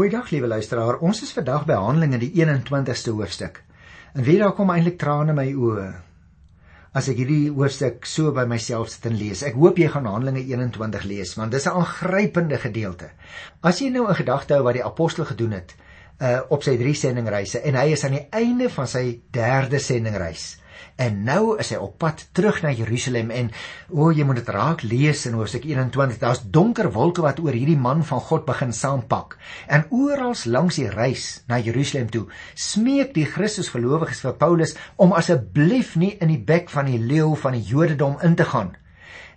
Goeiedag liewe luisteraar. Ons is vandag by Handelinge die 21ste hoofstuk. En weer daar kom eintlik trane in my oë as ek hierdie hoofstuk so by myself sit en lees. Ek hoop jy gaan Handelinge 21 lees want dis 'n aangrypende gedeelte. As jy nou 'n gedagte hou wat die apostel gedoen het uh op sy drie sendingreise en hy is aan die einde van sy derde sendingreis. En nou is hy op pad terug na Jerusalem en o, oh, jy moet dit raak lees in Hoofstuk 21. Daar's donker wolke wat oor hierdie man van God begin saampak. En oral langs die reis na Jerusalem toe, smeek die Christusgelowiges vir Paulus om asseblief nie in die bek van die leeu van die Jodendom in te gaan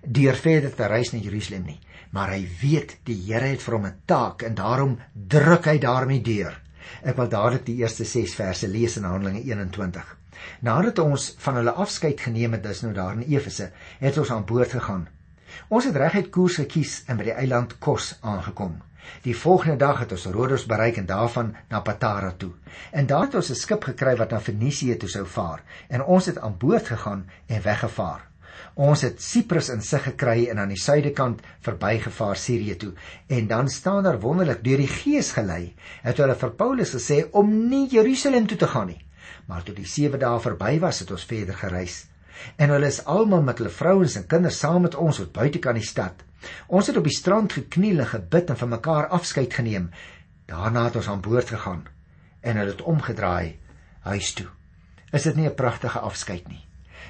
deur verder te reis na Jerusalem nie. Maar hy weet die Here het vir hom 'n taak en daarom druk hy daarmee deur. Ek wil dadelik die eerste 6 verse lees in Handelinge 21. Nadat ons van hulle afskeid geneem het, dis nou daar in Efese, het ons aan boord gegaan. Ons het reguit koers gekies en by die eiland Kos aangekom. Die volgende dag het ons Rodos bereik en daarvan na Patara toe. En daar het ons 'n skip gekry wat na Fenisië toe sou vaar en ons het aan boord gegaan en weggevaar. Ons het Siprus in sig gekry en aan die suidekant verbygevaar Sirië toe. En dan staan daar wonderlik deur die Gees gelei, het hulle vir Paulus gesê om nie Jerusalem toe te gaan nie, Maar toe die 7 dae verby was, het ons verder gereis. En hulle is almal met hulle vrouens en kinders saam met ons tot buitekant die stad. Ons het op die strand gekniel en gebid en van mekaar afskeid geneem. Daarna het ons aan boord gegaan en hulle het omgedraai huis toe. Is dit nie 'n pragtige afskeid nie?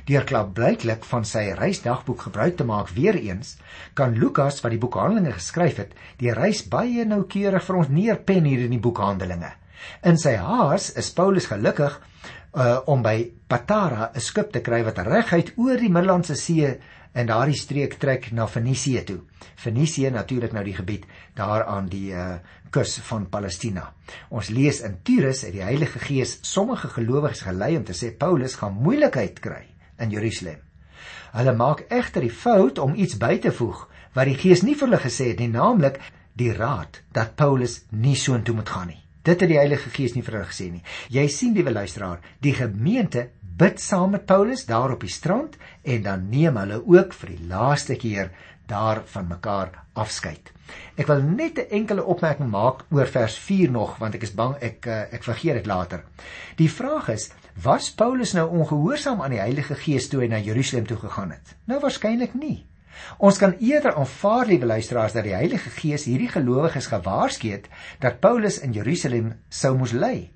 Deur klap blyklik van sy reisdagboek gebruik te maak weer eens, kan Lukas wat die boek Handelinge geskryf het, die reis baie noukeurig vir ons neerpen hier in die boek Handelinge. In sy haas is Paulus gelukkig uh, om by Patara 'n skip te kry wat reguit oor die Middellandse See en daardie streek trek na Fenisië toe. Fenisië natuurlik nou die gebied daar aan die uh, kus van Palestina. Ons lees in Tyrus uit die Heilige Gees sommige gelowiges gelei om te sê Paulus gaan moeilikheid kry in Jerusalem. Hulle maak egter die fout om iets by te voeg wat die Gees nie vir hulle gesê het nie, naamlik die raad dat Paulus nie soontoe moet gaan nie. Dit het die Heilige Gees nie vir hulle gesê nie. Jy sien liewe luisteraar, die gemeente bid saam met Paulus daar op die strand en dan neem hulle ook vir die laaste keer daar van mekaar afskeid. Ek wil net 'n enkele opmerking maak oor vers 4 nog want ek is bang ek eh, ek vergeet dit later. Die vraag is, was Paulus nou ongehoorsaam aan die Heilige Gees toe hy na Jerusalem toe gegaan het? Nou waarskynlik nie. Ons kan eerder aanvaar liewe luisteraars dat die Heilige Gees hierdie gelowiges gewaarsku het dat Paulus in Jerusalem sou moes lê.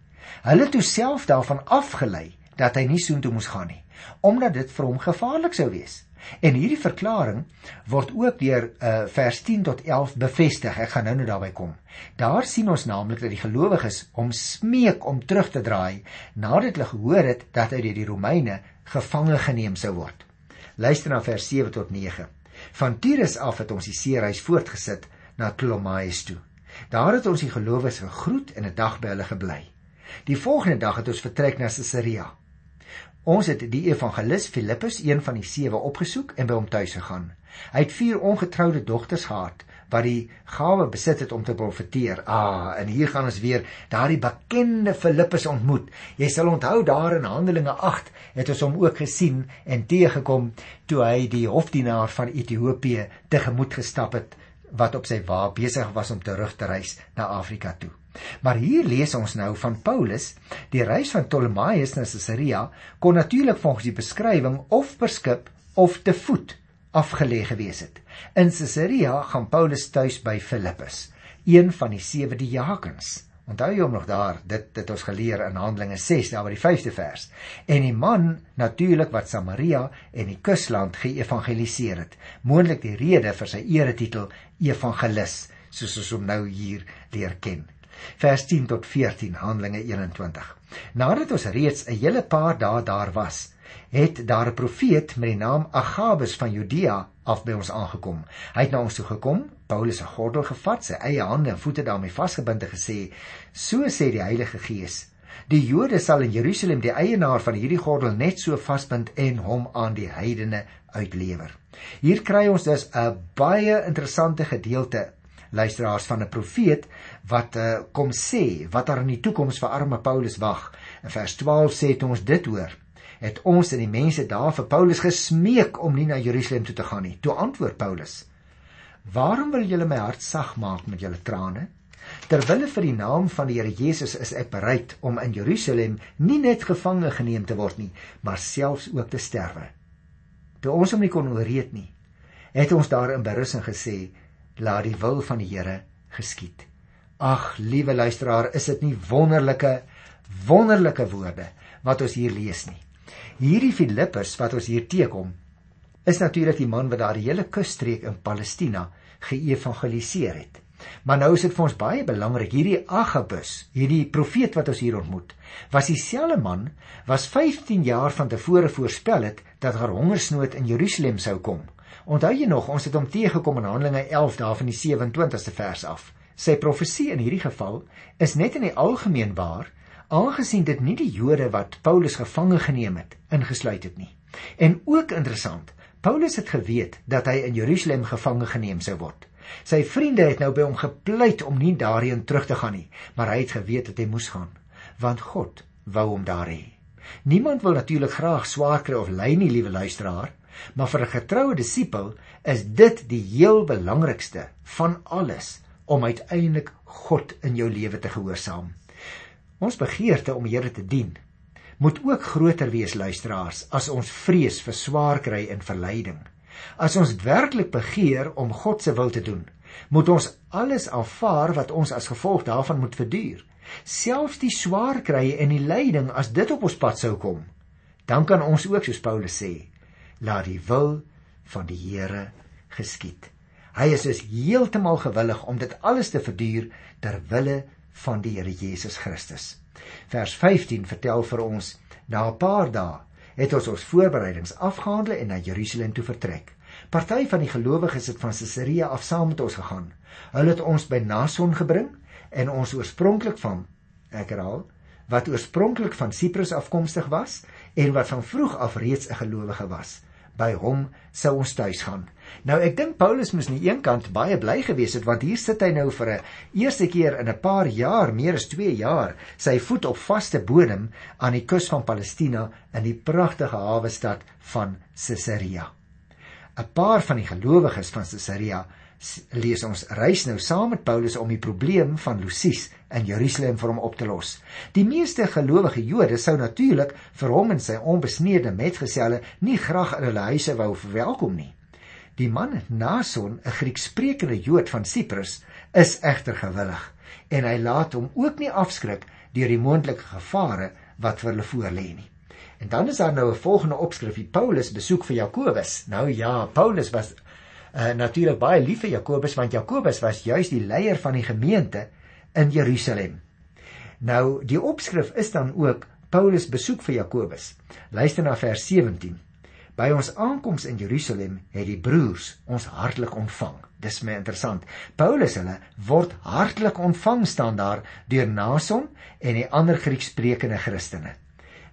Hulle toe self daarvan afgelei dat hy nie soontoe moes gaan nie, omdat dit vir hom gevaarlik sou wees. En hierdie verklaring word ook deur uh, vers 10 tot 11 bevestig. Ek gaan nou nou daarby kom. Daar sien ons naamlik dat die gelowiges hom smeek om terug te draai nadat hulle gehoor het dat hy deur die Romeine gevange geneem sou word. Luister na vers 7 tot 9. Van Tyrus af het ons die seereis voortgesit na Ptolemais toe. Daar het ons die gelowiges gegroet en 'n dag by hulle gebly. Die volgende dag het ons vertrek na Caesarea. Ons het die evangelis Filippus, een van die sewe, opgesoek en by hom tuis gegaan. Hy het vier ongetroude dogters gehad wat die gawe besit het om te profeteer. Ah, en hier gaan ons weer daardie bekende Filippus ontmoet. Jy sal onthou daar in Handelinge 8 het ons hom ook gesien en teëgekom toe hy die hofdienaar van Ethiopië tegemoet gestap het wat op sy wa besig was om terug te reis na Afrika toe. Maar hier lees ons nou van Paulus, die reis van Ptolemaios na Caesarea kon natuurlik volgens die beskrywing of per skip of te voet afgelê gewees het. In Caesarea gaan Paulus tuis by Filippus, een van die sewe diakens. Onthou jy hom nog daar? Dit het ons geleer in Handelinge 6, daar by die 5de vers. En die man natuurlik wat Samaria en die kusland geëvangeliseer het, moontlik die rede vir sy eretitel evangelis, soos ons hom nou hier leer ken. Vers 10 tot 14 Handelinge 21. Nadat ons reeds 'n hele paar dae daar was, het daar 'n profeet met die naam Agabus van Judea af by ons aangekom. Hy het na ons toe gekom, Paulus se gordel gevat, sy eie hande en voete daarmee vasgebind en gesê: "So sê die Heilige Gees: Die Jode sal in Jerusalem die eienaar van hierdie gordel net so vasbind en hom aan die heidene uitlewer." Hier kry ons dus 'n baie interessante gedeelte luisteraars van 'n profeet wat uh, kom sê wat daar in die toekoms vir arme Paulus wag. In vers 12 sê dit ons dit hoor het ons en die mense daar vir Paulus gesmeek om nie na Jerusalem toe te gaan nie. Toe antwoord Paulus: "Waarom wil julle my hart sag maak met julle trane? Terwille vir die naam van die Here Jesus is ek bereid om in Jerusalem nie net gevange geneem te word nie, maar selfs ook te sterwe. Toe ons hom nie kon ooreed nie, het ons daar in berusting gesê, laat die wil van die Here geskied. Ag, liewe luisteraar, is dit nie wonderlike wonderlike woorde wat ons hier lees nie. Hierdie Filippus wat ons hier teekom, is natuurlik die man wat daar die hele kusstreek in Palestina geëvangeliseer het. Maar nou is dit vir ons baie belangrik hierdie Agabus, hierdie profeet wat ons hier ontmoet, was dieselfde man was 15 jaar van tevore voorspel het dat daar hongersnood in Jerusalem sou kom. Onthou jy nog, ons het hom teëgekom in Handelinge 11 daar van die 27ste vers af. Sy profesie in hierdie geval is net in die algemeen waar, aangesien dit nie die Jode wat Paulus gevange geneem het ingesluit het nie. En ook interessant, Paulus het geweet dat hy in Jerusalem gevange geneem sou word. Sy vriende het nou by hom gepleit om nie daarheen terug te gaan nie, maar hy het geweet dat hy moes gaan, want God wou hom daar hê. Niemand wil natuurlik graag swaar kry of ly nie, liewe luisteraar, maar vir 'n getroue disipel is dit die heel belangrikste van alles om uiteindelik God in jou lewe te gehoorsaam. Ons begeerte om die Here te dien moet ook groter wees luisteraars as ons vrees vir swaar kry en verleiding. As ons werklik begeer om God se wil te doen, moet ons alles aanvaar wat ons as gevolg daarvan moet verduur. Selfs die swaar krye en die lyding as dit op ons pad sou kom, dan kan ons ook soos Paulus sê, laat die wil van die Here geskied. Hy is dus heeltemal gewillig om dit alles te verduur ter wille van die Here Jesus Christus. Vers 15 vertel vir ons na 'n paar dae het ons ons voorbereidings afgehandel en na Jerusalem toe vertrek. Party van die gelowiges het van Caesarea af saam met ons gegaan. Hulle het ons by Nason gebring en ons oorspronklik van ek herhaal wat oorspronklik van Siprus afkomstig was en wat van vroeg af reeds 'n gelowige was by hom sou ons tuis gaan. Nou ek dink Paulus moes aan die een kant baie bly gewees het want hier sit hy nou vir 'n eerste keer in 'n paar jaar, meer as 2 jaar, sy voet op vaste bodem aan die kus van Palestina in die pragtige hawe stad van Caesarea. 'n Paar van die gelowiges van Caesarea lees ons reis nou saam met Paulus om die probleem van Lusies in Jerusalem vir hom op te los. Die meeste gelowige Jode sou natuurlik vir hom en sy onbesneede metgeselle nie graag in hulle huise wou verwelkom nie. Die man Nason, 'n Griekssprekende Jood van Siprus, is egter gewillig en hy laat hom ook nie afskrik deur die moontlike gevare wat vir hulle voorlê nie. En dan is daar nou 'n volgende opskrif: Paulus besoek vir Jakobus. Nou ja, Paulus was uh, natuurlik baie lief vir Jakobus want Jakobus was juis die leier van die gemeente in Jerusalem. Nou die opskrif is dan ook Paulus besoek vir Jakobus. Luister na vers 17. By ons aankoms in Jerusalem het die broers ons hartlik ontvang. Dis my interessant. Paulus hulle word hartlik ontvang staan daar deur Nason en die ander Griekssprekende Christene.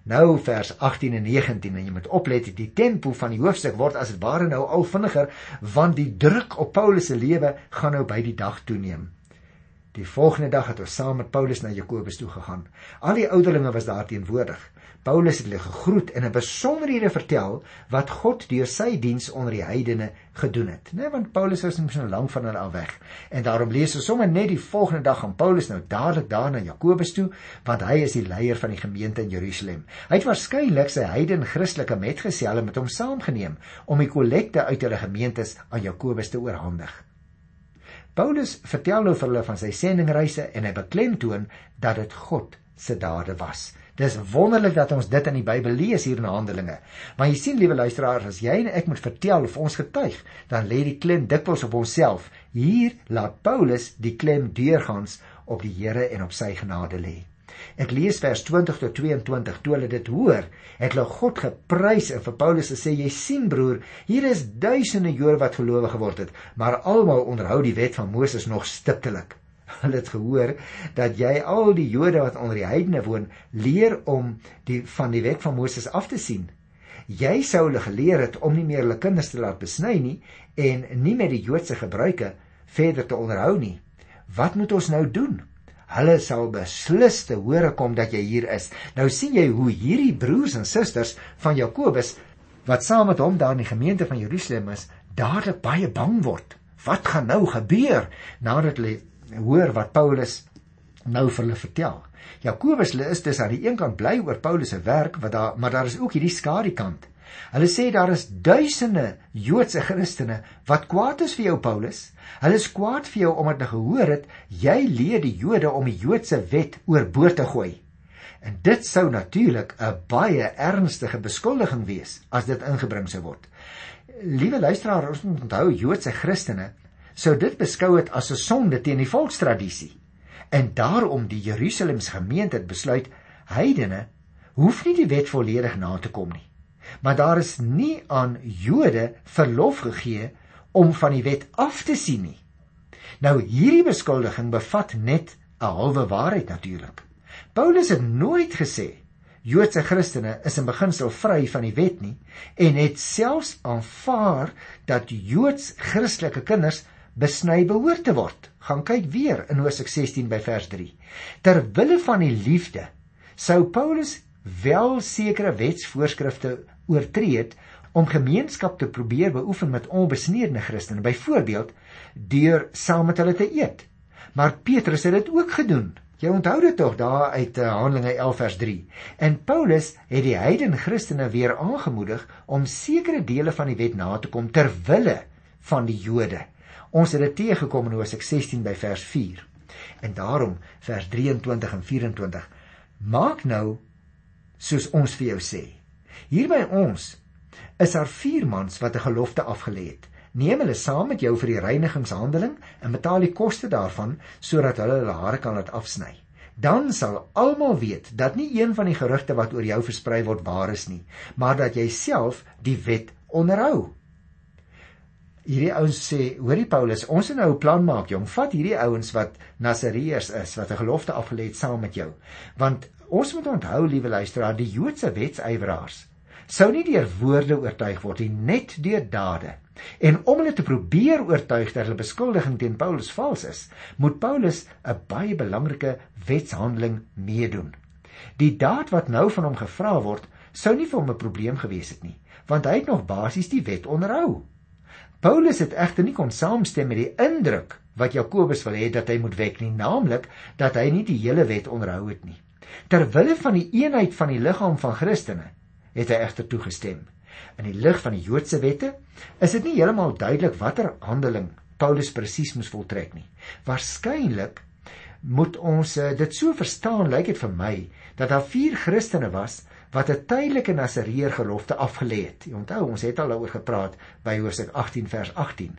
Nou vers 18 en 19 en jy moet oplet die tempo van die hoofstuk word as dit ware nou al vinniger want die druk op Paulus se lewe gaan nou by die dag toeneem. Die volgende dag het ons saam met Paulus na Jakobus toe gegaan. Al die ouderlinge was daar teenwoordig. Paulus het hulle gegroet en 'n besonderhede vertel wat God deur sy diens onder die heidene gedoen het. Nee, want Paulus was net so lank van hulle af weg. En daarom lees ons sommer net die volgende dag aan Paulus nou dadelik daar na Jakobus toe, want hy is die leier van die gemeente in Jerusalem. Hy het waarskynlik sy heiden Christelike metgeselle met hom saamgeneem om die kollekte uit hulle gemeentes aan Jakobus te oorhandig. Paulus vertel nou vir hulle van sy sendingreise en hy beklemtoon dat dit God se dade was. Dis wonderlik dat ons dit in die Bybel lees hier in Handelinge. Maar jy sien liewe luisteraars, as jy en ek moet vertel of ons getuig, dan lê die klem dikwels op onsself. Hier laat Paulus die klem deurgangs op die Here en op sy genade lê. Ek lees vers 20 tot 22. Toe hulle dit hoor, het hulle God geprys en vir Paulus gesê: "Jy sien broer, hier is duisende Jode wat gelowe geword het, maar almal onderhou die wet van Moses nog stiptelik." Hulle het gehoor dat jy al die Jode wat onder die heidene woon, leer om die van die wet van Moses af te sien. Jy sou hulle geleer het om nie meer hulle kinders te laat besny nie en nie met die Joodse gebruike verder te onderhou nie. Wat moet ons nou doen? Hulle sal beslis te hore kom dat jy hier is. Nou sien jy hoe hierdie broers en susters van Jakobus wat saam met hom daar in die gemeente van Jerusalem is, dadelik baie bang word. Wat gaan nou gebeur nadat hulle hoor wat Paulus nou vir hulle vertel. Jakobus is dus aan die een kant bly oor Paulus se werk, wat daar maar daar is ook hierdie skadu kant. Hulle sê daar is duisende Joodse Christene wat kwaad is vir jou Paulus. Hulle is kwaad vir jou omdat hulle gehoor het jy leer die Jode om die Joodse wet oorboord te gooi. En dit sou natuurlik 'n baie ernstige beskuldiging wees as dit ingebring sou word. Liewe luisteraars, ons moet onthou Joodse Christene sou dit beskou het as 'n sonde teen die volkstradisie. En daarom die Jerusalemse gemeente het besluit heidene hoef nie die wet volledig na te kom nie. Maar daar is nie aan Jode verlof gegee om van die wet af te sien nie. Nou hierdie beskuldiging bevat net 'n halwe waarheid natuurlik. Paulus het nooit gesê Joodse Christene is in beginsel vry van die wet nie en het selfs aanvaar dat Joods Christelike kinders besny behoort te word. Gaan kyk weer in Hosea 16 by vers 3. Ter wille van die liefde sou Paulus wel sekere wetsvoorskrifte oortree het om gemeenskap te probeer beoefen met onbesneede Christene, byvoorbeeld deur saam met hulle te eet. Maar Petrus het dit ook gedoen. Jy onthou dit tog daar uit uh, Handelinge 11 vers 3. En Paulus het die heidene Christene weer aangemoedig om sekere dele van die wet na te kom ter wille van die Jode. Ons het dit teëgekom in Hosea 16 by vers 4. En daarom vers 23 en 24 maak nou soos ons vir jou sê. Hier by ons is daar vier mans wat 'n gelofte afgelê het. Neem hulle saam met jou vir die reinigingshandeling en betaal die koste daarvan sodat hulle hulle hare kan laat afsny. Dan sal almal weet dat nie een van die gerugte wat oor jou versprei word waar is nie, maar dat jy self die wet onderhou. Hierdie ouens sê, hoorie Paulus, ons moet nou 'n plan maak, jong. Vat hierdie ouens wat Nasareërs is, wat 'n gelofte afgelê het saam met jou. Want ons moet onthou, liewe luisteraar, die Joodse wetsyweraars sou nie deur woorde oortuig word nie, net deur dade. En om hulle te probeer oortuig dat hulle beskuldiging teen Paulus vals is, moet Paulus 'n baie belangrike wetshandeling meedoen. Die daad wat nou van hom gevra word, sou nie vir hom 'n probleem gewees het nie, want hy het nog basies die wet onderhou. Paulus het egter nie kon saamstem met die indruk wat Jakobus wil hê dat hy moet wek nie, naamlik dat hy nie die hele wet onderhou het nie. Terwille van die eenheid van die liggaam van Christene het hy egter toegestem. In die lig van die Joodse wette is dit nie heeltemal duidelik watter handeling Paulus presies moes voltrek nie. Waarskynlik moet ons eh, dit so verstaan, lyk dit vir my, dat daar vier Christene was wat 'n tydelike Nasareer gelofte afgelê het. Jy onthou, ons het al daaroor gepraat by Hosea 18 vers 18.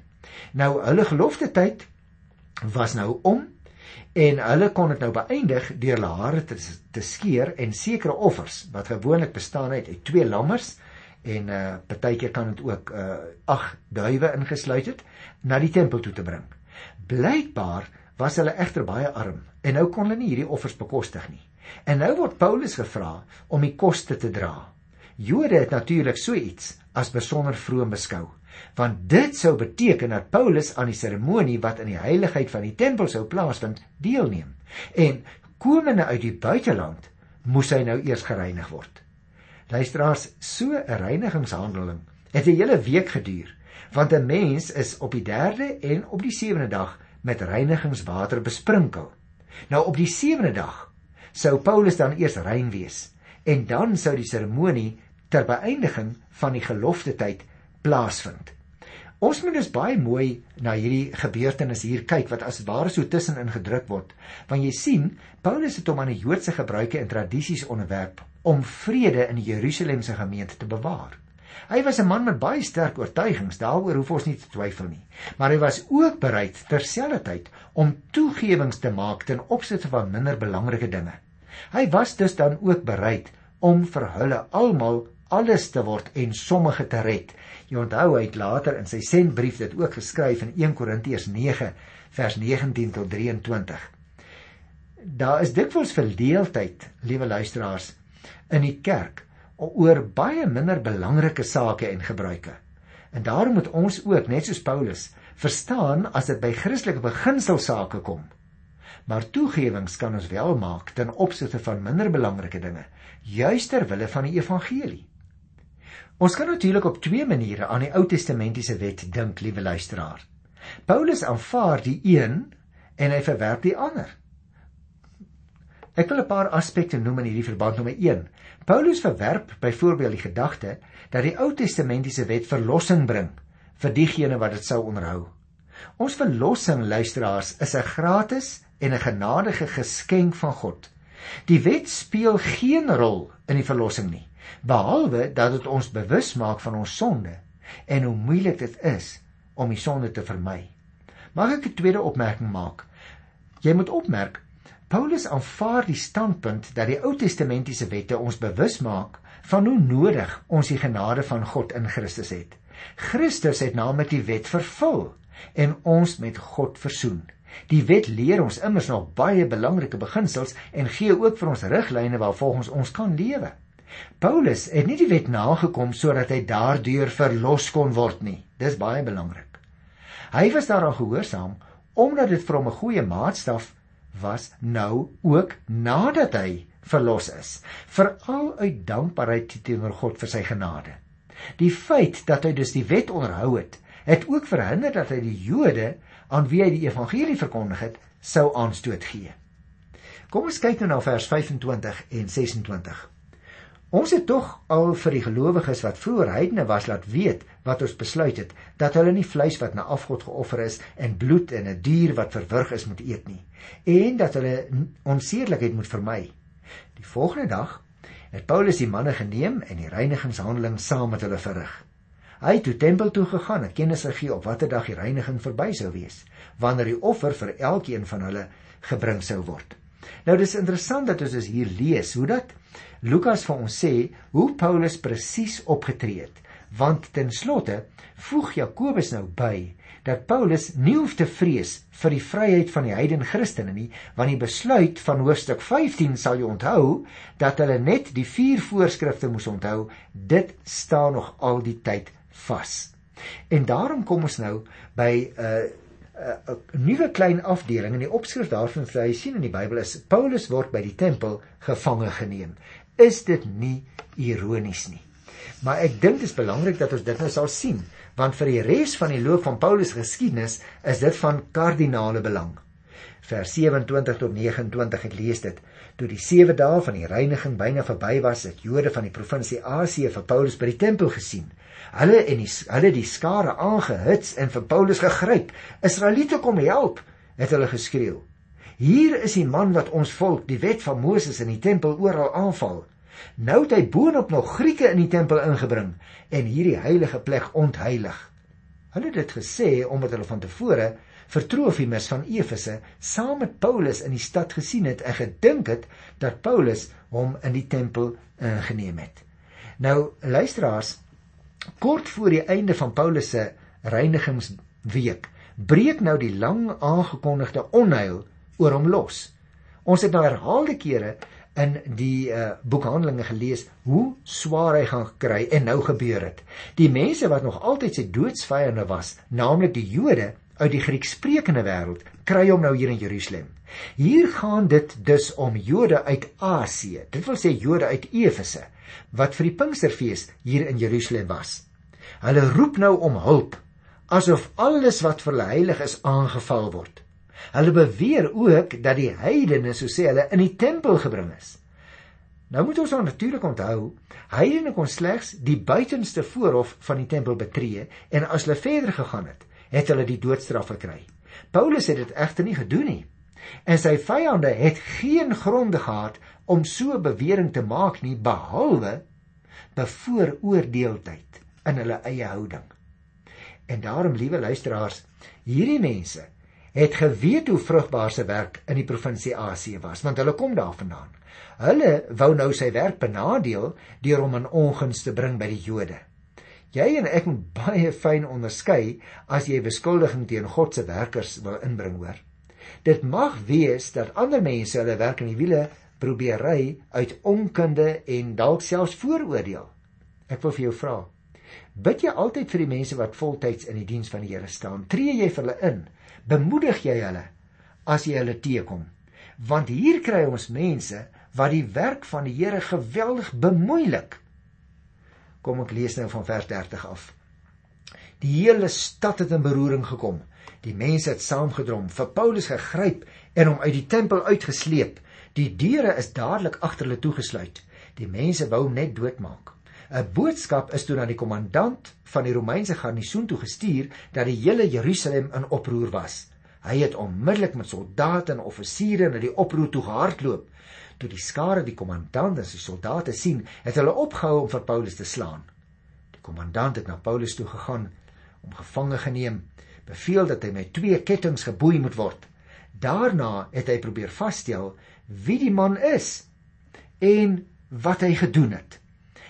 Nou hulle gelofte tyd was nou om en hulle kon dit nou beëindig deur hulle hare te, te skeer en sekere offers wat gewoonlik bestaan uit twee lammers en uh partykeer kan dit ook uh ag duwe ingesluit het na die tempel toe te bring. Blykbaar was hulle egter baie arm en nou kon hulle nie hierdie offers bekostig nie. En nou word Paulus gevra om die koste te dra. Jode het natuurlik so iets as besonder vroom beskou want dit sou beteken dat Paulus aan die seremonie wat in die heiligheid van die tempel sou plaasvind deelneem en komende uit die buiteland moes hy nou eers gereinig word. Luisteraars, so 'n reinigingshandeling het 'n hele week geduur want 'n mens is op die 3de en op die 7de dag met reinigingswater besprinkel. Nou op die 7de dag sou Paulus dan eers rein wees en dan sou die seremonie ter beëindiging van die gelofte tyd plaasvind. Ons moet dus baie mooi na hierdie gebeurtenis hier kyk wat as ware so tussenin gedruk word. Want jy sien, Paulus het hom aan die Joodse gebruike en tradisies onderwerp om vrede in die Jerusalemse gemeente te bewaar. Hy was 'n man met baie sterk oortuigings, daaroor hoef ons nie te twyfel nie. Maar hy was ook bereid terselfdertyd om toegewings te maak ten opsigte van minder belangrike dinge. Hy was dus dan ook bereid om vir hulle almal alles te word en sommige te red. Jy onthou hy het later in sy sendbrief dit ook geskryf in 1 Korintiërs 9 vers 19 tot 23. Daar is dikwels verdeeldheid, liewe luisteraars, in die kerk oor baie minder belangrike sake en gebruike. En daarom moet ons ook, net soos Paulus, verstaan as dit by Christelike beginselsake kom. Maar toegewings kan ons wel maak ten opsigte van minder belangrike dinge, juis ter wille van die evangelie. Ons kan natuurlik op twee maniere aan die Ou Testamentiese wet dink, liewe luisteraar. Paulus aanvaar die een en hy verwerp die ander. Ek wil 'n paar aspekte noem in hierdie verband. Nommer 1. Paulus verwerp byvoorbeeld die gedagte dat die Ou Testamentiese wet verlossing bring vir diegene wat dit sou onderhou. Ons verlossing, luisteraars, is 'n gratis en 'n genadige geskenk van God. Die wet speel geen rol in die verlossing nie, behalwe dat dit ons bewus maak van ons sonde en hoe moeilik dit is om die sonde te vermy. Mag ek 'n tweede opmerking maak? Jy moet opmerk Paulus aanvaar die standpunt dat die Ou Testamentiese wette ons bewus maak van hoe nodig ons die genade van God in Christus het. Christus het naamlik die wet vervul en ons met God versoen. Die wet leer ons immers nog baie belangrike beginsels en gee ook vir ons riglyne waarvolgens ons kan lewe. Paulus het nie die wet nagekom sodat hy daardeur verlos kon word nie. Dis baie belangrik. Hy was daaraan gehoorsaam omdat dit vir hom 'n goeie maatstaf was nou ook nadat hy verlos is, veral uit dankbaarheid teenoor God vir sy genade. Die feit dat hy dus die wet onderhou het, het ook verhinder dat hy die Jode aan wie hy die evangelie verkondig het, sou aanstoot gee. Kom ons kyk nou na vers 25 en 26. Ons het tog al vir die gelowiges wat vroeër heidene was laat weet wat ons besluit het dat hulle nie vleis wat na afgod geoffer is en bloed en 'n dier wat verwrig is moet eet nie en dat hulle onsedelikheid moet vermy. Die volgende dag het Paulus die manne geneem en die reinigingshandeling saam met hulle verrig. Hy het toe tempel toe gegaan en kennis gegee op watter dag die reiniging verby sou wees wanneer die offer vir elkeen van hulle gebring sou word. Nou dis interessant dat ons dus hier lees hoe dat Lukas vir ons sê hoe Paulus presies opgetree het, want ten slotte voeg Jakobus nou by dat Paulus nie hoef te vrees vir die vryheid van die heidene Christene nie, want die besluit van hoofstuk 15 sal jy onthou dat hulle net die vier voorskrifte moes onthou, dit staan nog al die tyd vas. En daarom kom ons nou by 'n uh, 'n nuwe klein afdeling in die opskrif daarvan sê hy sien in die Bybel is Paulus word by die tempel gevange geneem. Is dit nie ironies nie? Maar ek dink dit is belangrik dat ons dit nou sal sien, want vir die res van die loop van Paulus geskiedenis is dit van kardinale belang. Vers 27 tot 29 ek lees dit. Toe die 7 dae van die reiniging byna verby was, het Jode van die provinsie Asië vir Paulus by die tempel gesien. Hulle en die hulle die skare aangehits en vir Paulus gegryp. Israeliete kom help, het hulle geskreeu. Hier is die man wat ons volk, die wet van Moses in die tempel oral aanval. Nou het hy boonop nog Grieke in die tempel ingebring en hierdie heilige plek ontheilig. Hulle het dit gesê omdat hulle van tevore vir Trofimus van Efese saam met Paulus in die stad gesien het en gedink het dat Paulus hom in die tempel ingeneem het. Nou luisteraars, Kort voor die einde van Paulus se reinigingsweek breek nou die lang aangekondigde onheil oor hom los. Ons het nou herhaalde kere in die uh, boek Handelinge gelees hoe swaar hy gaan kry en nou gebeur het. Die mense wat nog altyd sy doodsvyande was, naamlik die Jode uit die Griekssprekende wêreld, kry hom nou hier in Jerusalem. Hier gaan dit dus om Jode uit Asië. Dit wil sê Jode uit Efese wat vir die Pinksterfees hier in Jerusalem was. Hulle roep nou om hulp asof alles wat vir hulle heilig is aangeval word. Hulle beweer ook dat die heidene, so sê hulle, in die tempel gebring is. Nou moet ons natuurlik onthou, heidene kon slegs die buitenste voorhof van die tempel betree en as hulle verder gegaan het, het hulle die doodstraf gekry. Paulus het dit egter nie gedoen nie. En sy vyande het geen gronde gehad om so bewering te maak nie behalwe bevooroordeeldheid in hulle eie houding. En daarom, liewe luisteraars, hierdie mense het geweet hoe vrugbaar se werk in die provinsie Asië was, want hulle kom daarvandaan. Hulle wou nou sy werk benadeel deur hom in ongunst te bring by die Jode. Jy en ek moet baie fyn onderskei as jy beskuldiging teen God se werkers wil inbring, hoor. Dit mag wees dat ander mense hulle werk in die wiele probeer ry uit onkunde en dalk selfs vooroordeel. Ek wil vir jou vra. Bid jy altyd vir die mense wat voltyds in die diens van die Here staan? Tree jy vir hulle in? Bemoedig jy hulle as jy hulle teekom? Want hier kry ons mense wat die werk van die Here geweldig bemoeilik. Kom ek lees nou van vers 30 af. Die hele stad het in beroering gekom. Die mense het saamgedrom, vir Paulus gegryp en hom uit die tempel uitgesleep. Die deure is dadelik agter hulle toegesluit. Die mense wou hom net doodmaak. 'n Boodskap is toe na die kommandant van die Romeinse garnisoen toe gestuur dat die hele Jerusalem in oproer was. Hy het onmiddellik met soldate en offisiere na die oproer toe gehardloop. Toe die skare die kommandant en sy soldate sien, het hulle opgehou om vir Paulus te slaan. Die kommandant het na Paulus toe gegaan, hom gevange geneem, beveel dat hy met twee kettinge geboei moet word. Daarna het hy probeer vasstel wie die man is en wat hy gedoen het.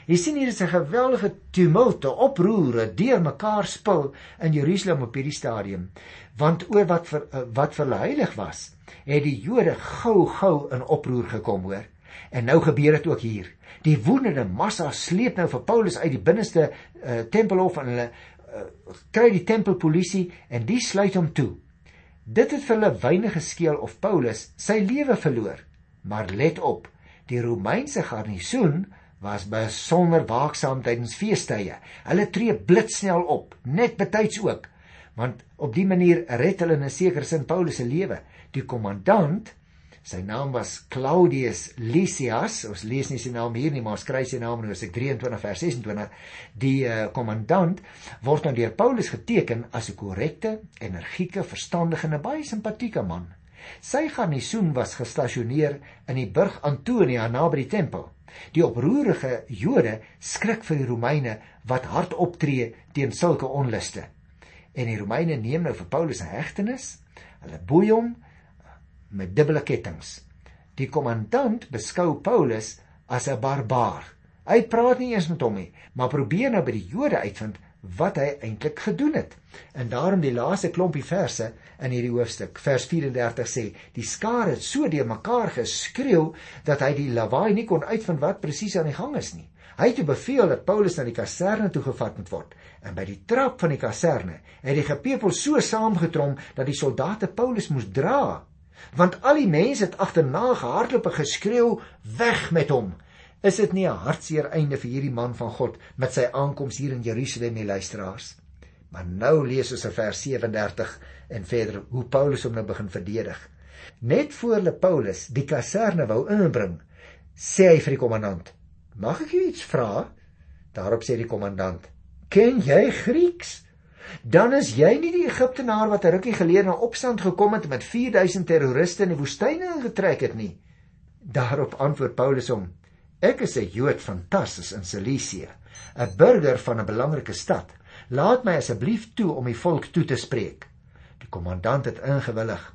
Jy sien hier is 'n geweldige tumult, 'n oproer, 'n deurmekaar spil in Jerusalem op hierdie stadium. Want oor wat vir eh, wat vir hulle heilig was, het die Jode gou-gou in oproer gekom, hoor. En nou gebeur dit ook hier. Die woedende massa sleep nou vir Paulus uit die binneste uh, tempelhof en hulle uh, kry die tempelpolisie en die sluit hom toe. Dit het vir hulle weinig geskeel of Paulus sy lewe verloor. Maar let op, die Romeinse garnisoen was besonder waaksaam tydens feestydde. Hulle tree blitsnel op, net betyds ook, want op die manier red hulle in 'n sekere sin Paulus se lewe. Die kommandant, sy naam was Claudius Lysias, ons lees nie sy naam hier nie, maar skryf sy naam in Hoofstuk 23 vers 26. Die uh, kommandant word nou deur Paulus geteken as 'n korrekte, energieke, verstandige en baie simpatieke man. Sy garnisoen was gestasioneer in die burg Antonia naby die tempel. Die oproerige Jode skrik vir die Romeine wat hard optree teen sulke onluste. En die Romeine neem nou vir Paulus 'n hegtenis. Hulle boei hom met dubbele kettinge. Die kommandant beskou Paulus as 'n barbaar. Hy praat nie eens met hom nie, maar probeer nou by die Jode uitvind wat hy eintlik gedoen het. En daarom die laaste klompie verse in hierdie hoofstuk, vers 34 sê: "Die skare het so deur mekaar geskreeu dat hy die lawaai nie kon uitvind wat presies aan die gang is nie. Hy het beveel dat Paulus na die kaserne toe gevat moet word. En by die trap van die kaserne het die gepepel so saamgetrom dat die soldate Paulus moes dra, want al die mense het agterna gehardloop en geskreeu: "Weg met hom!" Is dit nie 'n hartseer einde vir hierdie man van God met sy aankoms hier in Jerusalem, die luisteraars? Maar nou lees ons in vers 37 en verder hoe Paulus hom nou begin verdedig. Net voor hulle Paulus die kaserne wou inbring, sê hy vir die kommandant: "Mag ek iets vra?" Daarop sê die kommandant: "Ken jy Grieks? Dan is jy nie die Egiptenaar wat 'n rukkie gelede in opstand gekom het met 4000 terroriste in die woestyn ingetrek het nie?" Daarop antwoord Paulus hom: Ek is 'n Jood van Tarsus in Cilicië, 'n burger van 'n belangrike stad. Laat my asseblief toe om die volk toe te spreek. Die kommandant het ingewillig.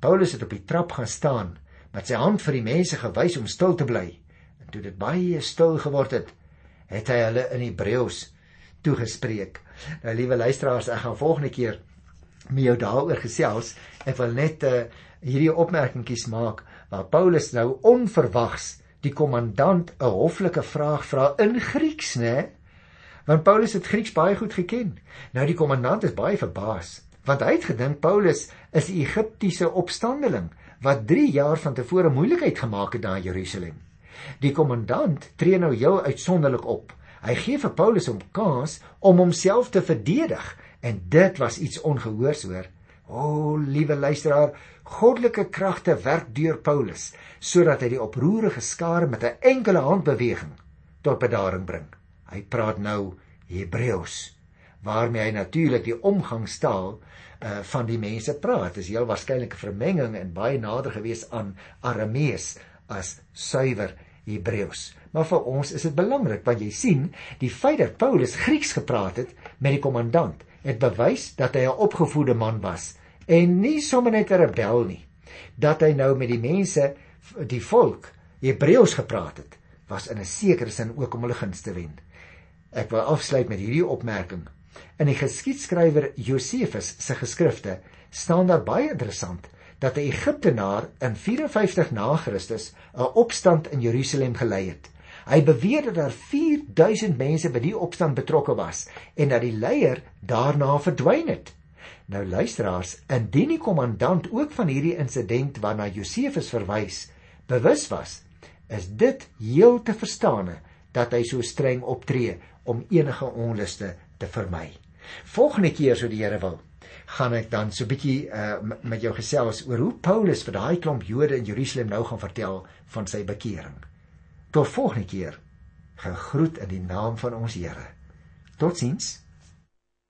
Paulus het op die trap gaan staan met sy hand vir die mense gewys om stil te bly. En toe dit baie stil geword het, het hy hulle in Hebreëus toegespreek. Nou liewe luisteraars, ek gaan volgende keer met jou daaroor gesels. Ek wil net uh, hierdie opmerkingies maak waar Paulus nou onverwags die kommandant 'n hoflike vraag vra in Grieks, né? Want Paulus het Grieks baie goed geken. Nou die kommandant is baie verbaas, want hy het gedink Paulus is 'n Egiptiese opstandeling wat 3 jaar van tevore moeilikheid gemaak het daar in Jerusalem. Die kommandant tree nou heel uitsonderlik op. Hy gee vir Paulus 'n kans om homself te verdedig en dit was iets ongehoors hoor. O, oh, liewe luisteraar, goddelike kragte werk deur Paulus sodat hy die oproerige skare met 'n enkele handbeweging tot bedaring bring. Hy praat nou Hebreëus waarmee hy natuurlik die omgangstaal uh, van die mense praat. Dit is heel waarskynlik 'n vermenging en baie nader gewees aan Aramees as suiwer Hebreëus. Maar vir ons is dit belangrik want jy sien, die feit dat Paulus Grieks gepraat het met die kommandant, het bewys dat hy 'n opgevoede man was en nie sommer net 'n rebel nie. Dat hy nou met die mense, die volk, Hebreëus gepraat het, was in 'n sekere sin ook om hulle guns te wen. Ek wil afsluit met hierdie opmerking. In die geskiedskrywer Josefus se geskrifte staan daar baie interessant dat 'n Egiptenaar in 54 na Christus 'n opstand in Jerusalem gelei het. Hy beweer dat daar 4000 mense by die opstand betrokke was en dat die leier daarna verdwyn het. Nou luisteraars, indien die kommandant ook van hierdie insident waarna Josefus verwys, bewus was, is dit heel te verstaane dat hy so streng optree om enige onluste te vermy. Volgende keer sou die Here wil, gaan ek dan so 'n bietjie uh, met jou gesels oor hoe Paulus vir daai klomp Jode in Jerusalem nou gaan vertel van sy bekering. Tot volgende keer. Gegroet in die naam van ons Here. Totsiens.